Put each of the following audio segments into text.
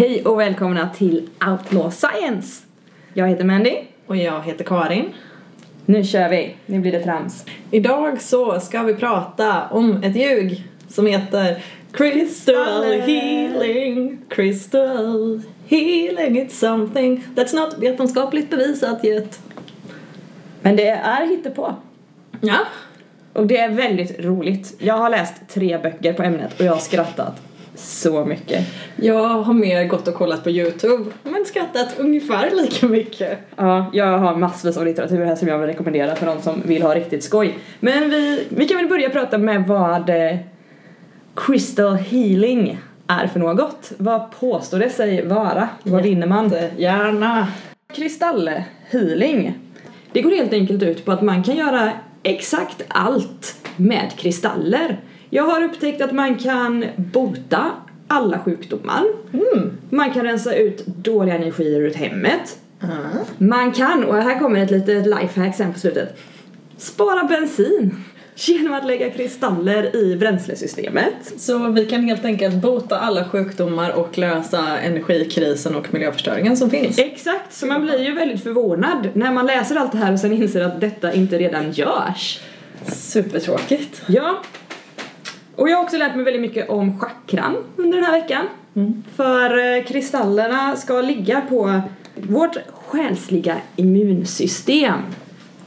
Hej och välkomna till Outlaw Science! Jag heter Mandy. Och jag heter Karin. Nu kör vi, nu blir det trams. Idag så ska vi prata om ett ljug som heter Crystal healing, crystal healing, it's something that's not vetenskapligt bevisat yet. Men det är hittepå. Ja. Och det är väldigt roligt. Jag har läst tre böcker på ämnet och jag har skrattat så mycket. Jag har mer gått och kollat på Youtube men skrattat ungefär lika mycket. Ja, jag har massvis av litteratur här som jag vill rekommendera för de som vill ha riktigt skoj. Men vi, vi kan väl börja prata med vad eh, Crystal Healing är för något. Vad påstår det sig vara? Vad vinner man? Gärna. Kristallhealing. Det går helt enkelt ut på att man kan göra exakt allt med kristaller. Jag har upptäckt att man kan bota alla sjukdomar. Mm. Man kan rensa ut dåliga energier ur hemmet. Mm. Man kan, och här kommer ett litet lifehack sen på slutet, spara bensin genom att lägga kristaller i bränslesystemet. Så vi kan helt enkelt bota alla sjukdomar och lösa energikrisen och miljöförstöringen som finns. Exakt, så man blir ju väldigt förvånad när man läser allt det här och sen inser att detta inte redan görs. Supertråkigt. Ja. Och jag har också lärt mig väldigt mycket om chakran under den här veckan. För eh, kristallerna ska ligga på vårt själsliga immunsystem.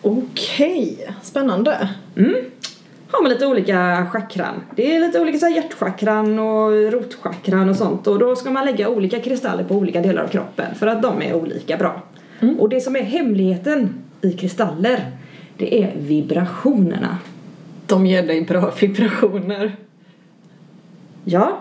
Okej, spännande. Mm. Har man lite olika chakran. Det är lite olika så här hjärtchakran och rotchakran och sånt och då ska man lägga olika kristaller på olika delar av kroppen för att de är olika bra. Och det som är hemligheten i kristaller det är vibrationerna. De ger dig bra vibrationer. Ja,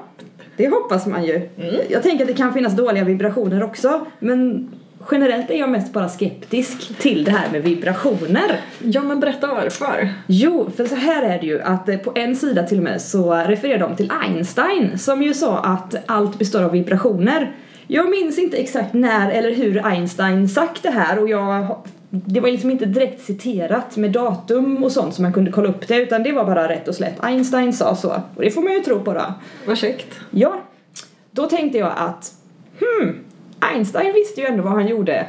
det hoppas man ju. Jag tänker att det kan finnas dåliga vibrationer också men generellt är jag mest bara skeptisk till det här med vibrationer. Ja, men berätta varför. Jo, för så här är det ju att eh, på en sida till och med så refererar de till Einstein som ju sa att allt består av vibrationer. Jag minns inte exakt när eller hur Einstein sagt det här och jag det var liksom inte direkt citerat med datum och sånt som man kunde kolla upp det utan det var bara rätt och slätt. Einstein sa så och det får man ju tro på då. Vad käckt. Ja, då tänkte jag att hmm, Einstein visste ju ändå vad han gjorde.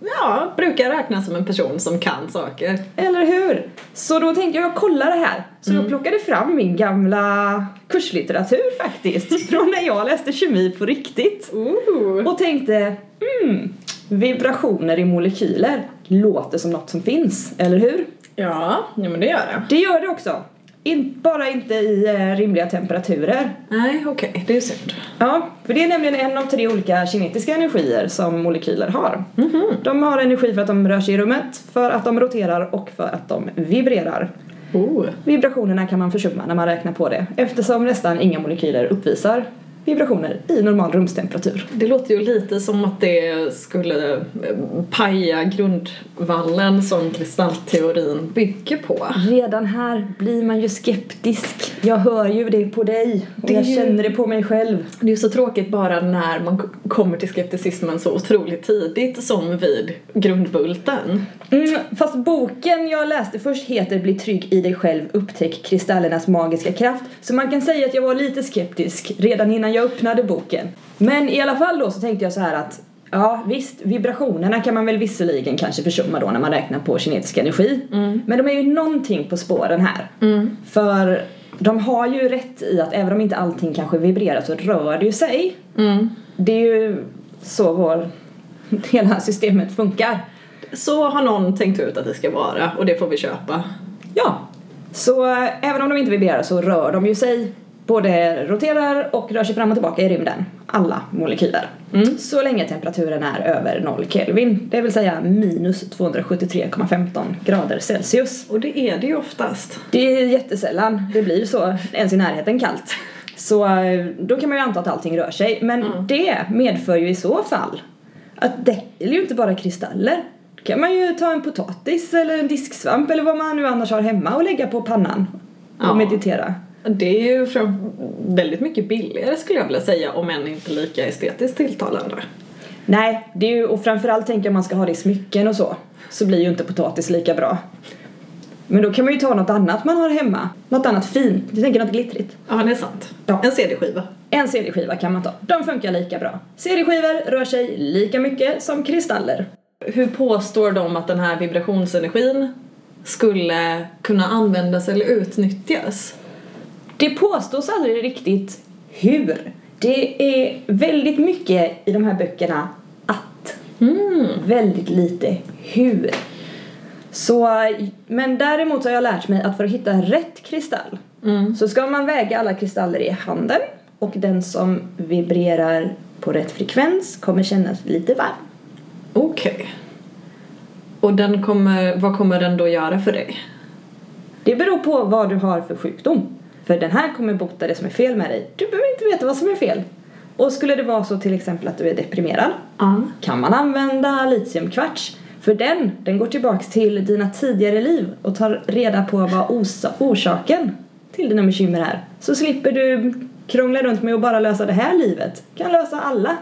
Ja, brukar räknas som en person som kan saker. Eller hur? Så då tänkte jag, jag kollar det här. Så jag plockade fram min gamla kurslitteratur faktiskt. från när jag läste kemi på riktigt. Ooh. Och tänkte, hmm, vibrationer i molekyler låter som något som finns, eller hur? Ja, ja men det gör det. Det gör det också. In, bara inte i eh, rimliga temperaturer. Nej, okej, det är synd. Ja, för det är nämligen en av tre olika kinetiska energier som molekyler har. De har energi för att de rör sig i rummet, för att de roterar och för att de vibrerar. Oh. Vibrationerna kan man försumma när man räknar på det eftersom nästan inga molekyler uppvisar vibrationer i normal rumstemperatur. Det låter ju lite som att det skulle eh, paja grundvallen som kristallteorin bygger på. Redan här blir man ju skeptisk. Jag hör ju det på dig och Det jag ju- känner det på mig själv. Det är ju så tråkigt bara när man kommer till skepticismen så otroligt tidigt som vid grundbulten. Mm, fast boken jag läste först heter Bli trygg i dig själv, upptäck kristallernas magiska kraft. Så man kan säga att jag var lite skeptisk redan innan jag öppnade boken. Men i alla fall då så tänkte jag så här att Ja visst, vibrationerna kan man väl visserligen kanske försumma då när man räknar på kinetisk energi. Men de är ju någonting på spåren här. För de har ju rätt i att även om inte allting kanske vibrerar så rör det ju sig. Det är ju så vår, hela systemet funkar. Så har någon tänkt ut att det ska vara och det får vi köpa. Ja, så eh, även om de inte vibrerar så rör de ju sig. Både roterar och rör sig fram och tillbaka i rymden. Alla molekyler. Så länge temperaturen är över 0 Kelvin. Det vill säga minus 273,15 grader Celsius. Och det är det ju oftast. Det är jättesällan det blir så ens i närheten kallt. Så eh, då kan man ju anta att allting rör sig. Men det medför ju i så fall att det är ju inte bara kristaller. Då kan man ju ta en potatis eller en disksvamp eller vad man nu annars har hemma och lägga på pannan och Ja. meditera. Det är ju fram- väldigt mycket billigare skulle jag vilja säga om än inte lika estetiskt tilltalande. Nej, det är ju, och framförallt tänker jag man ska ha det i smycken och så, så blir ju inte potatis lika bra. Men då kan man ju ta något annat man har hemma. Något annat fint. Jag tänker något glittrigt. Ja, det är sant. Ja. En CD-skiva. en CD-skiva kan man ta. De funkar lika bra. CD-skivor rör sig lika mycket som kristaller. Hur påstår de att den här vibrationsenergin skulle kunna användas eller utnyttjas? Det påstås aldrig riktigt hur. Det är väldigt mycket i de här böckerna att. Väldigt lite hur. Så, men däremot har jag lärt mig att för att hitta rätt kristall så ska man väga alla kristaller i handen och den som vibrerar på rätt frekvens kommer kännas lite varm. Okej. Och den kommer, vad kommer den då göra för dig? Det beror på vad du har för sjukdom. För den här kommer bota det som är fel med dig. Du behöver inte veta vad som är fel. Och skulle det vara så till exempel att du är deprimerad Ja. kan man använda litiumkvarts. För den, den går tillbaks till dina tidigare liv och tar reda på vad orsaken till dina bekymmer är. Så slipper du krångla runt med att bara lösa det här livet. Kan lösa alla.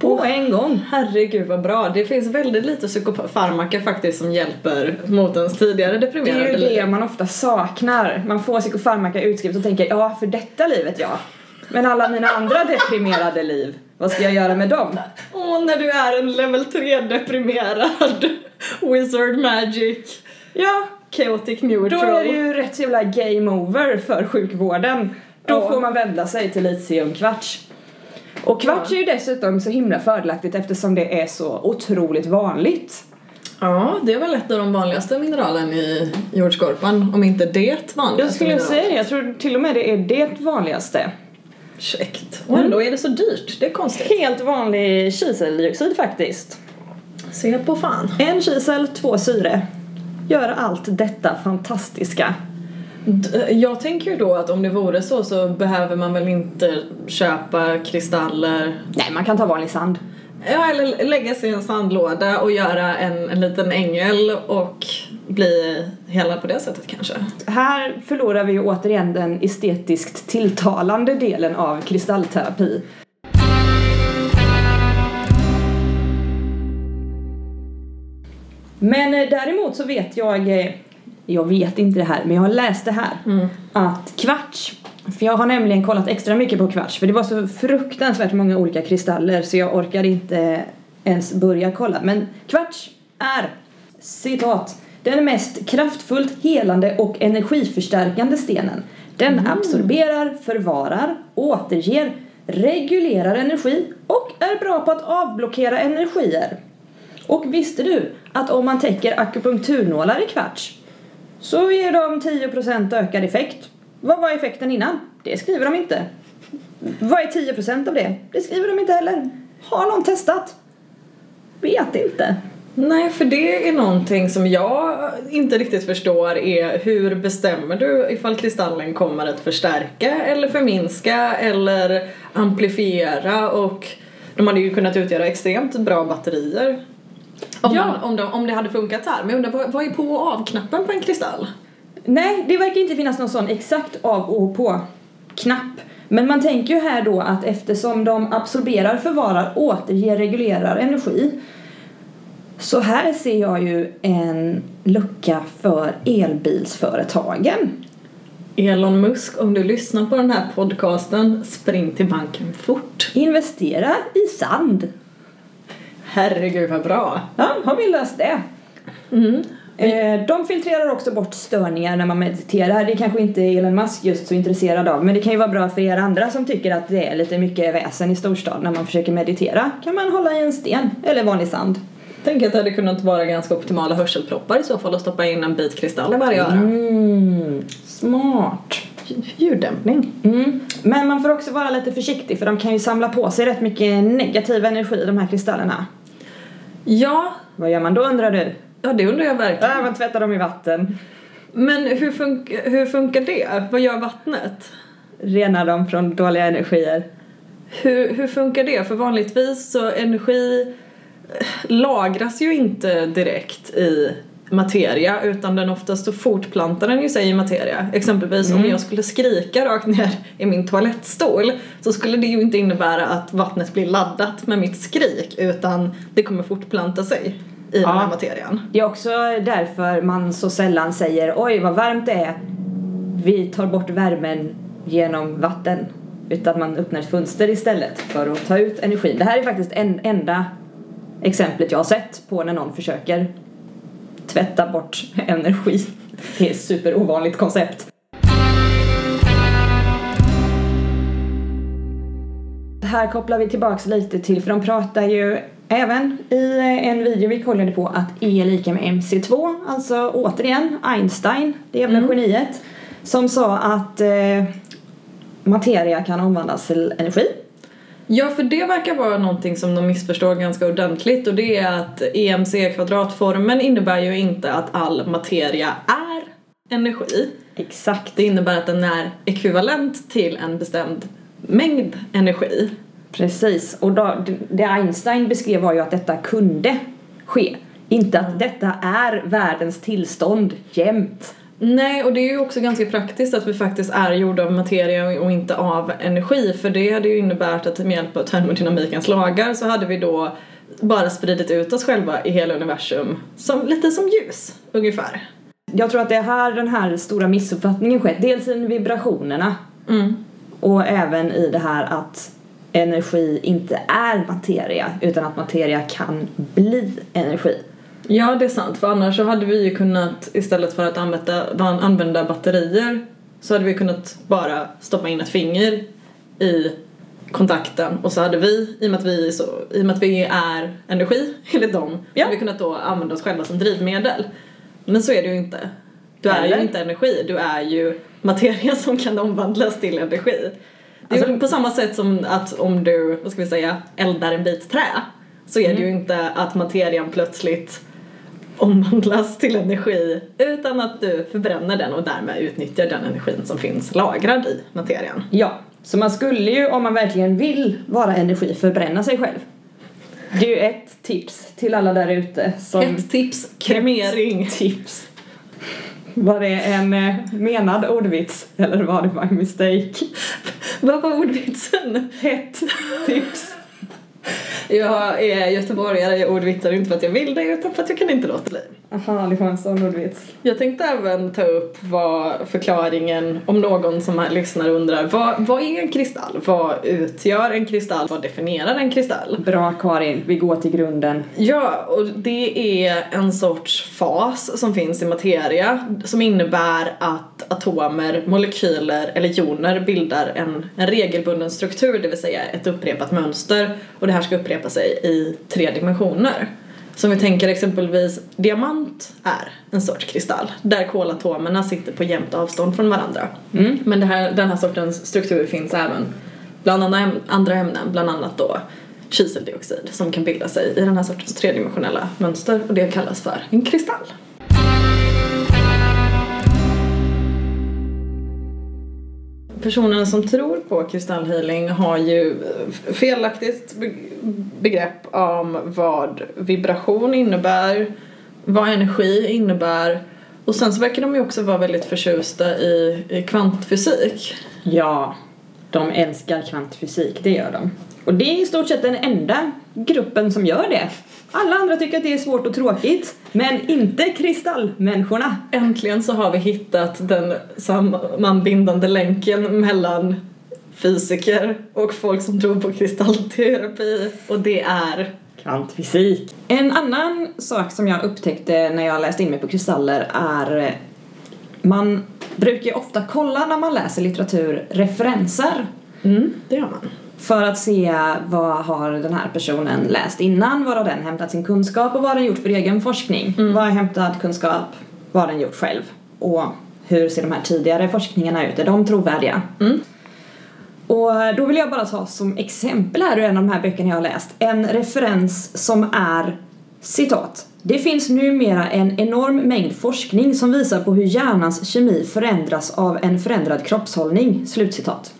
På Åh. en gång. Herregud vad bra. Det finns väldigt lite psykofarmaka faktiskt som hjälper mot ens tidigare Det deprimerade är ju liv. det man ofta saknar. Man får psykofarmaka utskrivet och tänker ja, för detta livet ja. Men alla mina andra deprimerade liv, vad ska jag göra med dem? Åh, när du är en level 3 deprimerad wizard magic Ja, chaotic då neutral. är det ju rätt jävla game over för sjukvården. Då Ja. får man vända sig till litiumkvarts. Och kvarts är ju dessutom så himla fördelaktigt eftersom det är så otroligt vanligt. Ja, det är väl ett av de vanligaste mineralen i jordskorpan, om inte det vanligaste Jag skulle mineralet. säga det, jag tror till och med det är det vanligaste. Käckt. Och ändå är det så dyrt, det är konstigt. Helt vanlig kiseldioxid faktiskt. Se på fan. En kisel, två syre. Gör allt detta fantastiska. D- Jag tänker ju då att om det vore så så behöver man väl inte köpa kristaller Nej, man kan ta vanlig sand. Ja, eller lägga sig i en sandlåda och göra en, en liten ängel och bli hela på det sättet kanske. Här förlorar vi ju återigen den estetiskt tilltalande delen av kristallterapi. Men eh, däremot så vet jag, eh, jag vet inte det här, men jag har läst det här. Att kvarts, för jag har nämligen kollat extra mycket på kvarts för det var så fruktansvärt många olika kristaller så jag orkar inte ens börja kolla. Men kvarts är, citat, den mest kraftfullt helande och energiförstärkande stenen. Den absorberar, förvarar, återger, regulerar energi och är bra på att avblockera energier. Och visste du att om man täcker akupunkturnålar i kvarts så ger de 10% ökad effekt. Vad var effekten innan? Det skriver de inte. Vad är 10% av det? Det skriver de inte heller. Har någon testat? Vet inte. Nej, för det är någonting som jag inte riktigt förstår är hur bestämmer du ifall kristallen kommer att förstärka eller förminska eller amplifiera och de hade ju kunnat utgöra extremt bra batterier. Om, Ja. man, om, de, om det hade funkat här. Men jag undrar, vad, vad är på och av-knappen på en kristall? Nej, det verkar inte finnas någon sån exakt av och på-knapp. Men man tänker ju här då att eftersom de absorberar, förvarar, återger, reglerar energi så här ser jag ju en lucka för elbilsföretagen. Elon Musk, om du lyssnar på den här podcasten, spring till banken fort. Investera i sand. Herregud vad bra. Ja, har vi löst det. Eh, De filtrerar också bort störningar när man mediterar. Det kanske inte Elon Musk just så intresserad av men det kan ju vara bra för er andra som tycker att det är lite mycket väsen i storstad när man försöker meditera. Kan man hålla i en sten eller vanlig sand. Tänk att det hade kunnat vara ganska optimala hörselproppar i så fall och stoppa in en bit kristall i varje öra. Mm, smart. Ljuddämpning. Mm. Men man får också vara lite försiktig för de kan ju samla på sig rätt mycket negativ energi de här kristallerna. Ja, Vad gör man då undrar du? ja det undrar jag verkligen. Ja, man tvättar dem i vatten. Men hur, fun- hur funkar det? Vad gör vattnet? Renar dem från dåliga energier. Hur, hur funkar det? För vanligtvis så energi eh, lagras ju inte direkt i materia utan den oftast så fortplantar den ju sig i materia. Exempelvis om jag skulle skrika rakt ner i min toalettstol så skulle det ju inte innebära att vattnet blir laddat med mitt skrik utan det kommer fortplanta sig i den här materian. Det är också därför man så sällan säger oj vad varmt det är. Vi tar bort värmen genom vatten. utan man öppnar ett fönster istället för att ta ut energin. Det här är faktiskt en enda exemplet jag har sett på när någon försöker tvätta bort energi. Det är ett superovanligt koncept. Här kopplar vi tillbaks lite till, för de pratar ju även i en video vi kollade på att E är lika med MC2, alltså återigen Einstein, det jävla Mm. geniet, som sa att eh, materia kan omvandlas till energi. Ja, för det verkar vara någonting som de missförstår ganska ordentligt och det är att EMC-kvadratformen innebär ju inte att all materia är energi. Exakt. Det innebär att den är ekvivalent till en bestämd mängd energi. Precis, och då, det Einstein beskrev var ju att detta kunde ske. Inte att detta är världens tillstånd jämt. Nej, och det är ju också ganska praktiskt att vi faktiskt är gjorda av materia och inte av energi för det hade ju inneburit att med hjälp av termodynamikens lagar så hade vi då bara spridit ut oss själva i hela universum som, lite som ljus, ungefär. Jag tror att det är här den här stora missuppfattningen skett. Dels i vibrationerna Mm. och även i det här att energi inte är materia utan att materia kan bli energi. Ja, det är sant. För annars så hade vi ju kunnat, istället för att använda, använda batterier, så hade vi kunnat bara stoppa in ett finger i kontakten och så hade vi, i och med att vi, så, i och med att vi är energi enligt dem, så Ja. hade vi kunnat då använda oss själva som drivmedel. Men så är det ju inte. Du är Eller? ju inte energi, du är ju materia som kan omvandlas till energi. Det är Alltså- på samma sätt som att om du, vad ska vi säga, eldar en bit trä så är det ju inte att materian plötsligt omvandlas till energi utan att du förbränner den och därmed utnyttjar den energin som finns lagrad i materian. Ja, så man skulle ju om man verkligen vill vara energi förbränna sig själv. Det är ju ett tips till alla där ute. Ett tips, kremering. tips. Var det en eh, menad ordvits eller var det bara en mistake? Vad var ordvitsen? Ett tips. Jag är göteborgare, jag ordvitsar inte för att jag vill det utan för att jag kan inte låta bli. Aha, det var en sån ordvits. Jag tänkte även ta upp vad förklaringen, om någon som här lyssnar undrar, vad, vad är en kristall? Vad utgör en kristall? Vad definierar en kristall? Bra Karin, vi går till grunden. Ja, och det är en sorts fas som finns i materia som innebär att atomer, molekyler eller joner bildar en, en regelbunden struktur, det vill säga ett upprepat mönster och det här ska upprepa sig i tre dimensioner. Som vi tänker exempelvis diamant är en sorts kristall där kolatomerna sitter på jämnt avstånd från varandra. Mm. Men det här, den här sortens struktur finns även bland andra ämnen, bland annat då kiseldioxid som kan bilda sig i den här sortens tredimensionella mönster och det kallas för en kristall. Personerna som tror på kristallhealing har ju felaktigt begrepp om vad vibration innebär, vad energi innebär och sen så verkar de ju också vara väldigt förtjusta i, i kvantfysik. Ja, de älskar kvantfysik, det gör de. Och det är i stort sett den enda gruppen som gör det. Alla andra tycker att det är svårt och tråkigt, men inte kristallmänniskorna. Äntligen så har vi hittat den sammanbindande länken mellan fysiker och folk som tror på kristallterapi och det är Kvantfysik. En annan sak som jag upptäckte när jag läste in mig på kristaller är eh, man brukar ju ofta kolla när man läser litteratur referenser mm, det gör man. För att se vad har den här personen läst innan, var har den hämtat sin kunskap och vad har den gjort för egen forskning. Vad har hämtat kunskap, vad har den gjort själv och hur ser de här tidigare forskningarna ut, är de trovärdiga? Mm. Och då vill jag bara ta som exempel här ur en av de här böckerna jag har läst en referens som är citat. Det finns numera en enorm mängd forskning som visar på hur hjärnans kemi förändras av en förändrad kroppshållning. Slutcitat.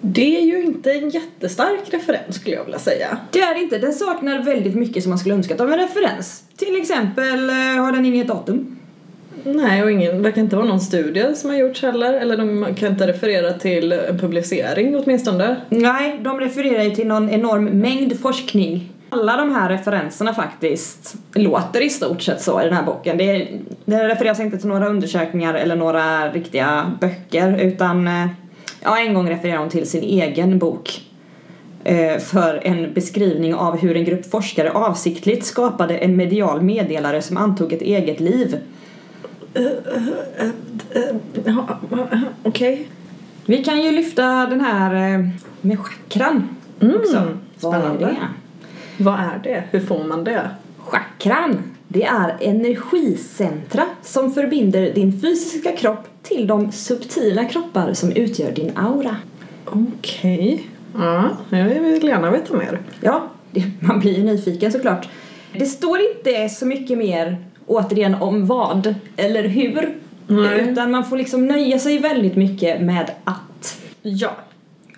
Det är ju inte en jättestark referens skulle jag vilja säga. Det är det inte. Den saknar väldigt mycket som man skulle önskat av en referens. Till exempel eh, har den inget datum. Nej, och ingen, det verkar inte vara någon studie som har gjorts heller, eller de kan inte referera till en publicering åtminstone. Nej, de refererar ju till någon enorm mängd forskning. Alla de här referenserna faktiskt låter i stort sett så i den här boken. Det, det refereras inte till några undersökningar eller några riktiga böcker utan eh, Ja, en gång refererar hon till sin egen bok eh, för en beskrivning av hur en grupp forskare avsiktligt skapade en medial meddelare som antog ett eget liv. Okej. Vi kan ju lyfta den här eh, med chakran också. Vad är spännande. det? Vad är det? Hur får man det? Chakran, det är energicentra som förbinder din fysiska kropp till de subtila kroppar som utgör din aura. Okej. Ja, jag vill gärna veta mer. Ja, man blir ju nyfiken såklart. Det står inte så mycket mer återigen om vad eller hur. Nej. Utan man får liksom nöja sig väldigt mycket med att. Ja.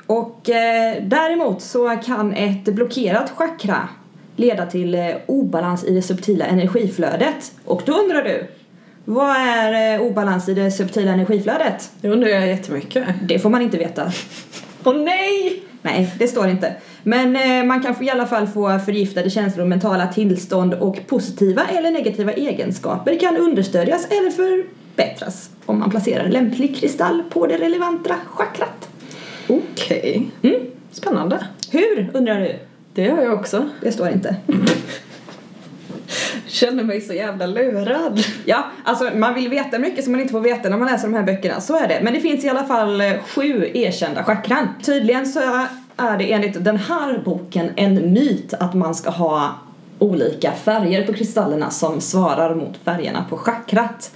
Och eh, däremot så kan ett blockerat chakra leda till eh, obalans i det subtila energiflödet. Och då undrar du, vad är eh, obalans i det subtila energiflödet? Det undrar jag jättemycket. Det får man inte veta. Åh nej! Nej, det står inte. Men eh, man kan i alla fall få förgiftade känslor, mentala tillstånd och positiva eller negativa egenskaper kan understödjas eller förbättras om man placerar en lämplig kristall på det relevanta chakrat. Okej. Mm. Spännande. Hur, undrar du? Det gör jag också. Det står inte. Känner mig så jävla lurad. Ja, alltså man vill veta mycket som man inte får veta när man läser de här böckerna, så är det. Men det finns i alla fall eh, sju erkända chakran. Tydligen så är det enligt den här boken en myt att man ska ha olika färger på kristallerna som svarar mot färgerna på chakrat.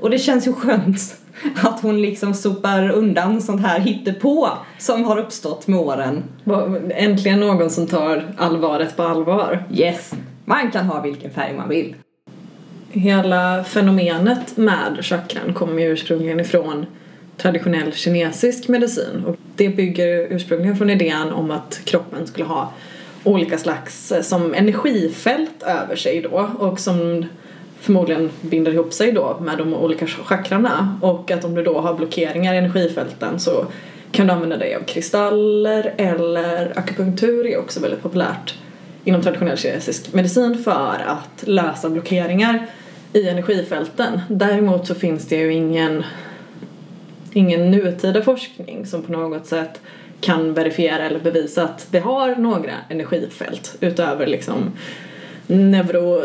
Och det känns ju skönt att hon liksom sopar undan sånt här hittepå som har uppstått med åren. Äntligen någon som tar allvaret på allvar. Yes, man kan ha vilken färg man vill. Hela fenomenet med chakran kommer ju ursprungligen ifrån traditionell kinesisk medicin och det bygger ursprungligen från idén om att kroppen skulle ha olika slags eh, som energifält över sig då och som förmodligen binder ihop sig då med de olika chakrarna och att om du då har blockeringar i energifälten så kan du använda dig av kristaller eller akupunktur är också väldigt populärt inom traditionell kinesisk medicin för att lösa blockeringar i energifälten. Däremot så finns det ju ingen, ingen nutida forskning som på något sätt kan verifiera eller bevisa att det har några energifält utöver liksom neuro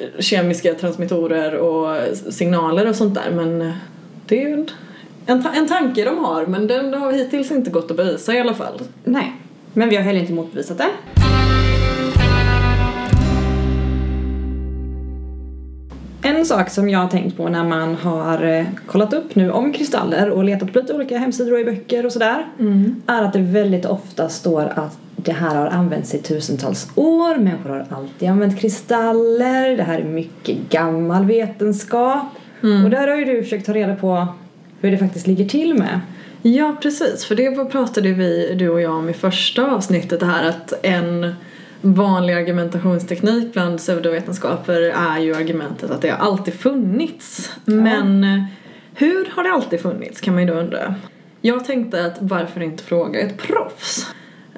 neurokemiska transmittorer och signaler och sånt där men det är ju en, en, en tanke de har men den har hittills inte gått att bevisa i alla fall. Nej, men vi har heller inte motbevisat det. En sak som jag har tänkt på när man har eh, kollat upp nu om kristaller och letat på lite olika hemsidor och i böcker och sådär är att det väldigt ofta står att det här har använts i tusentals år, människor har alltid använt kristaller, det här är mycket gammal vetenskap. Och där har ju du försökt ta reda på hur det faktiskt ligger till med. Ja, precis. För det pratade vi, du och jag, om i första avsnittet. Det här att en vanlig argumentationsteknik bland pseudovetenskaper är ju argumentet att det har alltid funnits. Men eh, hur har det alltid funnits kan man ju då undra. Jag tänkte att varför inte fråga ett proffs?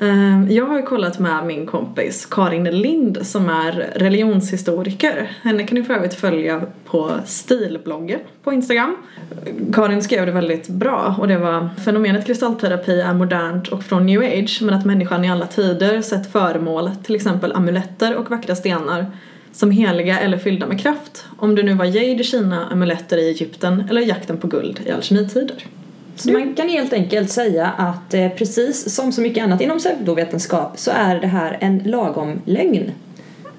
Ehm, jag har ju kollat med min kompis Karin Lind som är religionshistoriker. Henne kan ni för övrigt följa på Stilbloggen på Instagram. Karin skrev det väldigt bra och det var fenomenet kristallterapi är modernt och från new age men att människan i alla tider sett föremål, till exempel amuletter och vackra stenar som heliga eller fyllda med kraft. Om det nu var jade i Kina, amuletter i Egypten eller jakten på guld i alkemitider. Så man kan helt enkelt säga att eh, precis som så mycket annat inom pseudovetenskap så är det här en lagom lögn.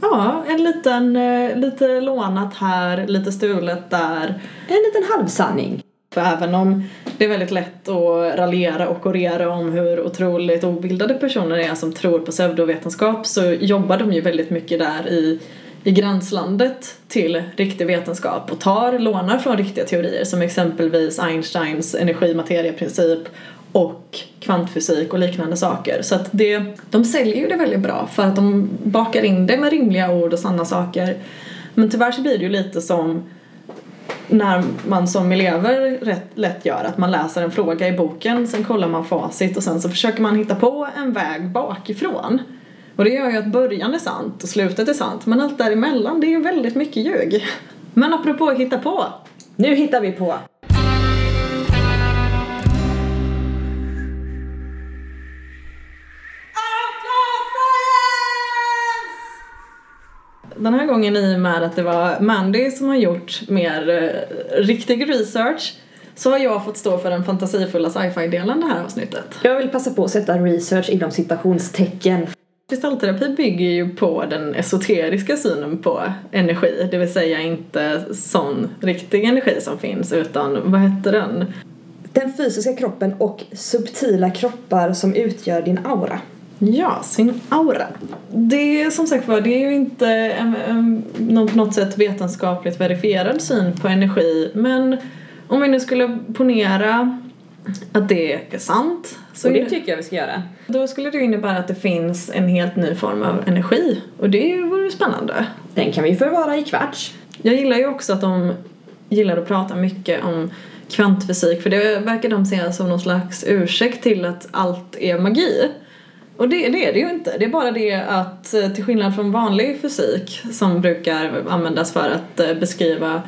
Ja, en liten, eh, lite lånat här, lite stulet där. En liten halvsanning. För även om det är väldigt lätt att raljera och orera om hur otroligt obildade personer är som tror på pseudovetenskap så jobbar de ju väldigt mycket där i, i gränslandet till riktig vetenskap och tar, lånar från riktiga teorier som exempelvis Einsteins energi-materieprincip och kvantfysik och liknande saker. Så att det, de säljer ju det väldigt bra för att de bakar in det med rimliga ord och sanna saker. Men tyvärr så blir det ju lite som när man som elever rätt lätt gör att man läser en fråga i boken, sen kollar man facit och sen så försöker man hitta på en väg bakifrån. Och det gör ju att början är sant och slutet är sant men allt däremellan det är ju väldigt mycket ljug. Men apropå att hitta på. Nu hittar vi på! den här gången i och med att det var Mandy som har gjort mer eh, riktig research så har jag fått stå för den fantasifulla sci-fi delen det här avsnittet. Jag vill passa på att sätta research inom citationstecken. Kristallterapi bygger ju på den esoteriska synen på energi, det vill säga inte sån riktig energi som finns utan vad heter den? Den fysiska kroppen och subtila kroppar som utgör din aura. Ja, sin aura. Det är som sagt var, det är ju inte en, en, på något sätt vetenskapligt verifierad syn på energi men om vi nu skulle ponera att det är sant så Och det tycker jag vi ska göra. då skulle det innebära att det finns en helt ny form av energi och det vore ju spännande. Den kan vi förvara i kvarts. Jag gillar ju också att de gillar att prata mycket om kvantfysik för det verkar de se som någon slags ursäkt till att allt är magi. Och det, det är det ju inte. Det är bara det att eh, till skillnad från vanlig fysik som brukar användas för att eh, beskriva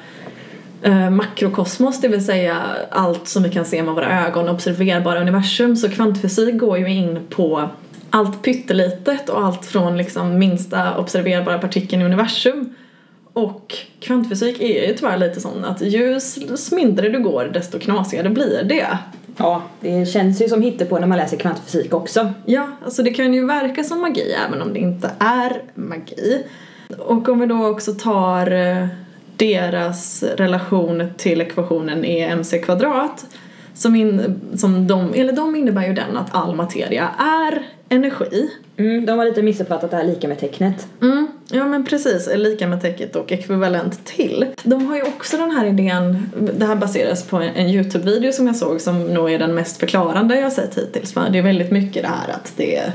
eh, makrokosmos, det vill säga allt som vi kan se med våra ögon, observerbara universum, så kvantfysik går ju in på allt pyttelitet och allt från liksom minsta observerbara partikeln i universum. Och kvantfysik är ju tyvärr lite sån att ju mindre du går desto knasigare blir det. Ja, det känns ju som hittepå när man läser kvantfysik också. Ja, alltså det kan ju verka som magi även om det inte är magi. Och om vi då också tar eh, deras relation till ekvationen E mc kvadrat som, in, som de, eller de innebär ju den att all materia är energi. Mm, de har lite missuppfattat det här lika med tecknet. Mm, ja men precis, är lika med täcket och ekvivalent till. De har ju också den här idén, det här baseras på en, en Youtube-video som jag såg som nog är den mest förklarande jag sett hittills. För det är väldigt mycket det här att det,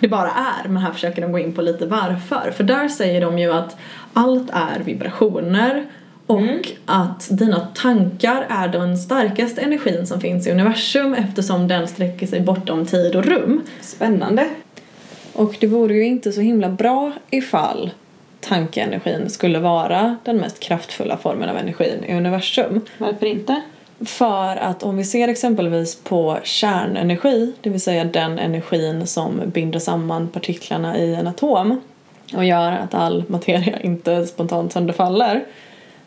det bara är, men här försöker de gå in på lite varför. För där säger de ju att allt är vibrationer och att dina tankar är den starkaste energin som finns i universum eftersom den sträcker sig bortom tid och rum. Spännande. Och det vore ju inte så himla bra ifall tankeenergin skulle vara den mest kraftfulla formen av energin i universum. Varför inte? För att om vi ser exempelvis på kärnenergi, det vill säga den energin som binder samman partiklarna i en atom och gör att all materia inte spontant sönderfaller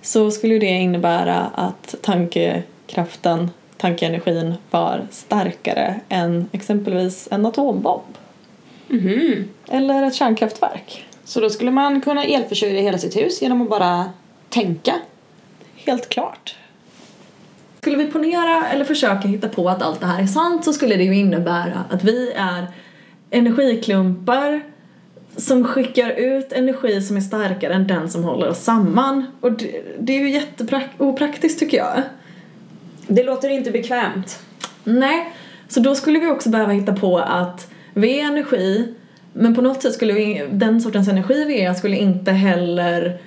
så skulle det innebära att tankekraften, tankeenergin var starkare än exempelvis en atombomb. Mhm. Eller ett kärnkraftverk. Så då skulle man kunna elförsörja hela sitt hus genom att bara tänka? Helt klart. Skulle vi ponera eller försöka hitta på att allt det här är sant så skulle det ju innebära att vi är energiklumpar som skickar ut energi som är starkare än den som håller oss samman. Och det, det är ju jätteopraktiskt tycker jag. Det låter inte bekvämt. Nej, så då skulle vi också behöva hitta på att vi är energi men på något sätt skulle vi, den sortens energi vi är skulle inte heller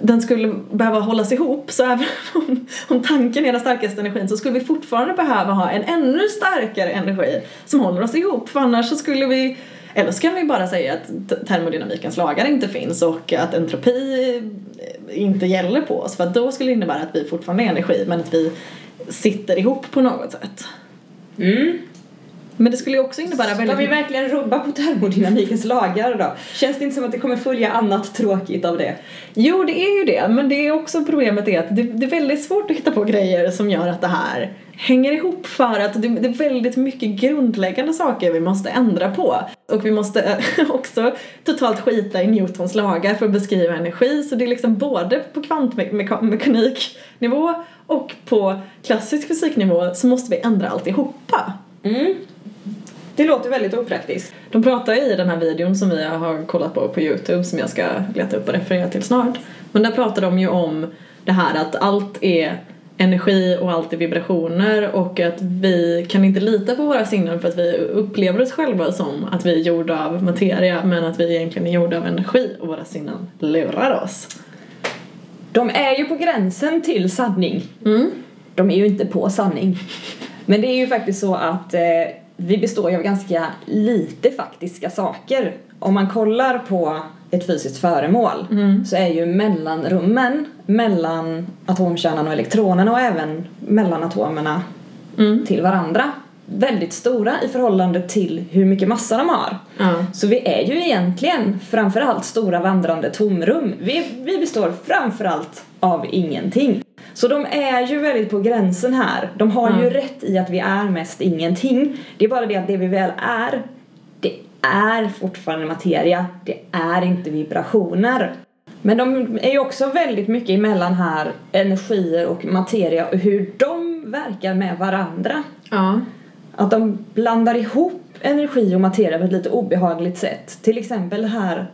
den skulle behöva hållas ihop så även om, om tanken är den starkaste energin så skulle vi fortfarande behöva ha en ännu starkare energi som håller oss ihop för annars så skulle vi eller så kan vi bara säga att termodynamikens lagar inte finns och att entropi eh, inte gäller på oss för att då skulle det innebära att vi fortfarande är energi men att vi sitter ihop på något sätt. Mm. Men det skulle ju också innebära Ska väldigt vi verkligen rubba på termodynamikens lagar då? Känns det inte som att det kommer följa annat tråkigt av det? Jo, det är ju det, men det är också problemet är att det, det är väldigt svårt att hitta på grejer som gör att det här hänger ihop för att det, det är väldigt mycket grundläggande saker vi måste ändra på. Och vi måste också totalt skita i Newtons lagar för att beskriva energi, så det är liksom både på kvantmekaniknivå och på klassisk fysiknivå så måste vi ändra alltihopa. Mm. Det låter väldigt opraktiskt. De pratar i den här videon som vi har kollat på på Youtube som jag ska leta upp och referera till snart. Men där pratar de ju om det här att allt är energi och allt är vibrationer och att vi kan inte lita på våra sinnen för att vi upplever oss själva som att vi är gjorda av materia men att vi egentligen är gjorda av energi och våra sinnen lurar oss. De är ju på gränsen till sanning. Mm. De är ju inte på sanning. Men det är ju faktiskt så att eh, vi består ju av ganska lite faktiska saker. Om man kollar på ett fysiskt föremål så är ju mellanrummen mellan atomkärnan och elektronerna och även mellan atomerna Mm. till varandra väldigt stora i förhållande till hur mycket massa de har. Ja. Så vi är ju egentligen framförallt stora vandrande tomrum. Vi, vi består framförallt av ingenting. Så de är ju väldigt på gränsen här. De har ju Mm. rätt i att vi är mest ingenting. Det är bara det att det vi väl är, det är fortfarande materia. Det är inte vibrationer. Men de är ju också väldigt mycket emellan här, energier och materia och hur de verkar med varandra. Ja. Att de blandar ihop energi och materia på ett lite obehagligt sätt. Till exempel här,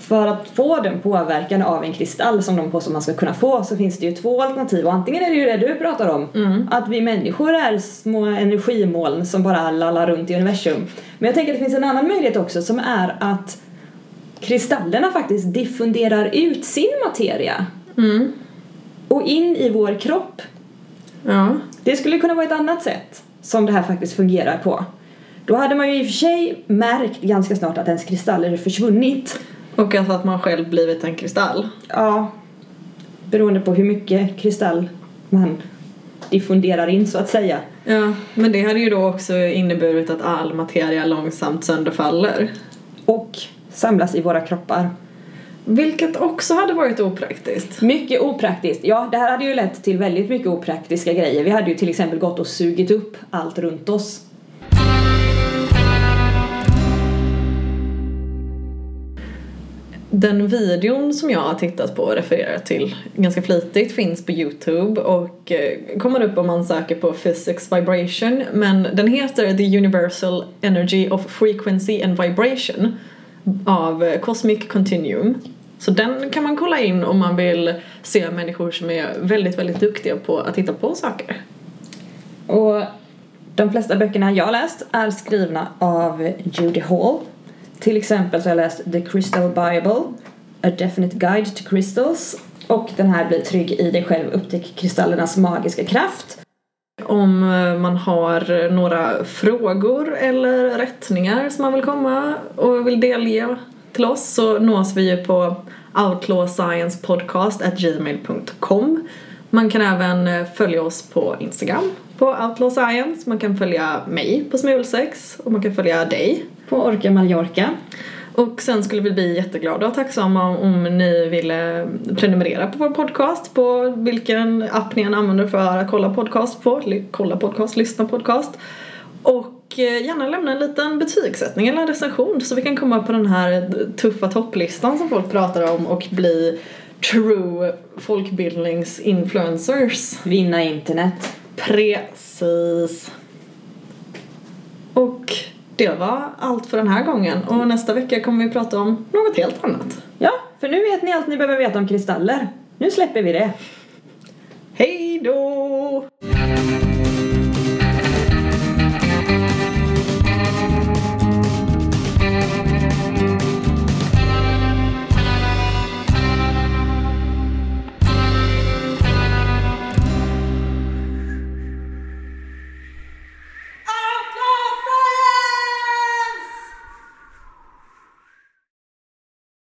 för att få den påverkan av en kristall som de påstår man ska kunna få så finns det ju två alternativ och antingen är det ju det du pratar om, att vi människor är små energimoln som bara lallar runt i universum. Men jag tänker att det finns en annan möjlighet också som är att kristallerna faktiskt diffunderar ut sin materia Mm. och in i vår kropp Ja. det skulle kunna vara ett annat sätt som det här faktiskt fungerar på. Då hade man ju i och för sig märkt ganska snart att ens kristaller försvunnit. Och alltså att man själv blivit en kristall. Ja, beroende på hur mycket kristall man diffunderar in så att säga. Ja, men det hade ju då också inneburit att all materia långsamt sönderfaller. Och samlas i våra kroppar. Vilket också hade varit opraktiskt. Mycket opraktiskt. Ja, det här hade ju lett till väldigt mycket opraktiska grejer. Vi hade ju till exempel gått och sugit upp allt runt oss. Den videon som jag har tittat på och refererat till ganska flitigt finns på Youtube och eh, kommer upp om man söker på physics vibration men den heter The Universal Energy of Frequency and Vibration av eh, Cosmic Continuum. Så den kan man kolla in om man vill se människor som är väldigt, väldigt duktiga på att titta på saker. Och de flesta böckerna jag har läst är skrivna av Judy Hall. Till exempel så har jag läst The Crystal Bible, A Definite Guide to Crystals och den här Bli trygg i dig själv, upptäck kristallernas magiska kraft. Om eh, man har några frågor eller rättningar som man vill komma och vill delge till oss så nås vi ju på outlawsciencepodcast.gmail.com Man kan även eh, följa oss på Instagram på Outlaw Science, man kan följa mig på Smulsex och man kan följa dig. På Orca Mallorca. Och sen skulle vi bli jätteglada och tacksamma om, om ni ville prenumerera på vår podcast på vilken app ni än använder för att kolla podcast på, kolla podcast, lyssna podcast. Och eh, gärna lämna en liten betygssättning eller en recension så vi kan komma på den här tuffa topplistan som folk pratar om och bli true folkbildningsinfluencers. Vinna internet. Precis. Och det var allt för den här gången och nästa vecka kommer vi prata om något helt annat. Ja, för nu vet ni allt ni behöver veta om kristaller. Nu släpper vi det. Hej då!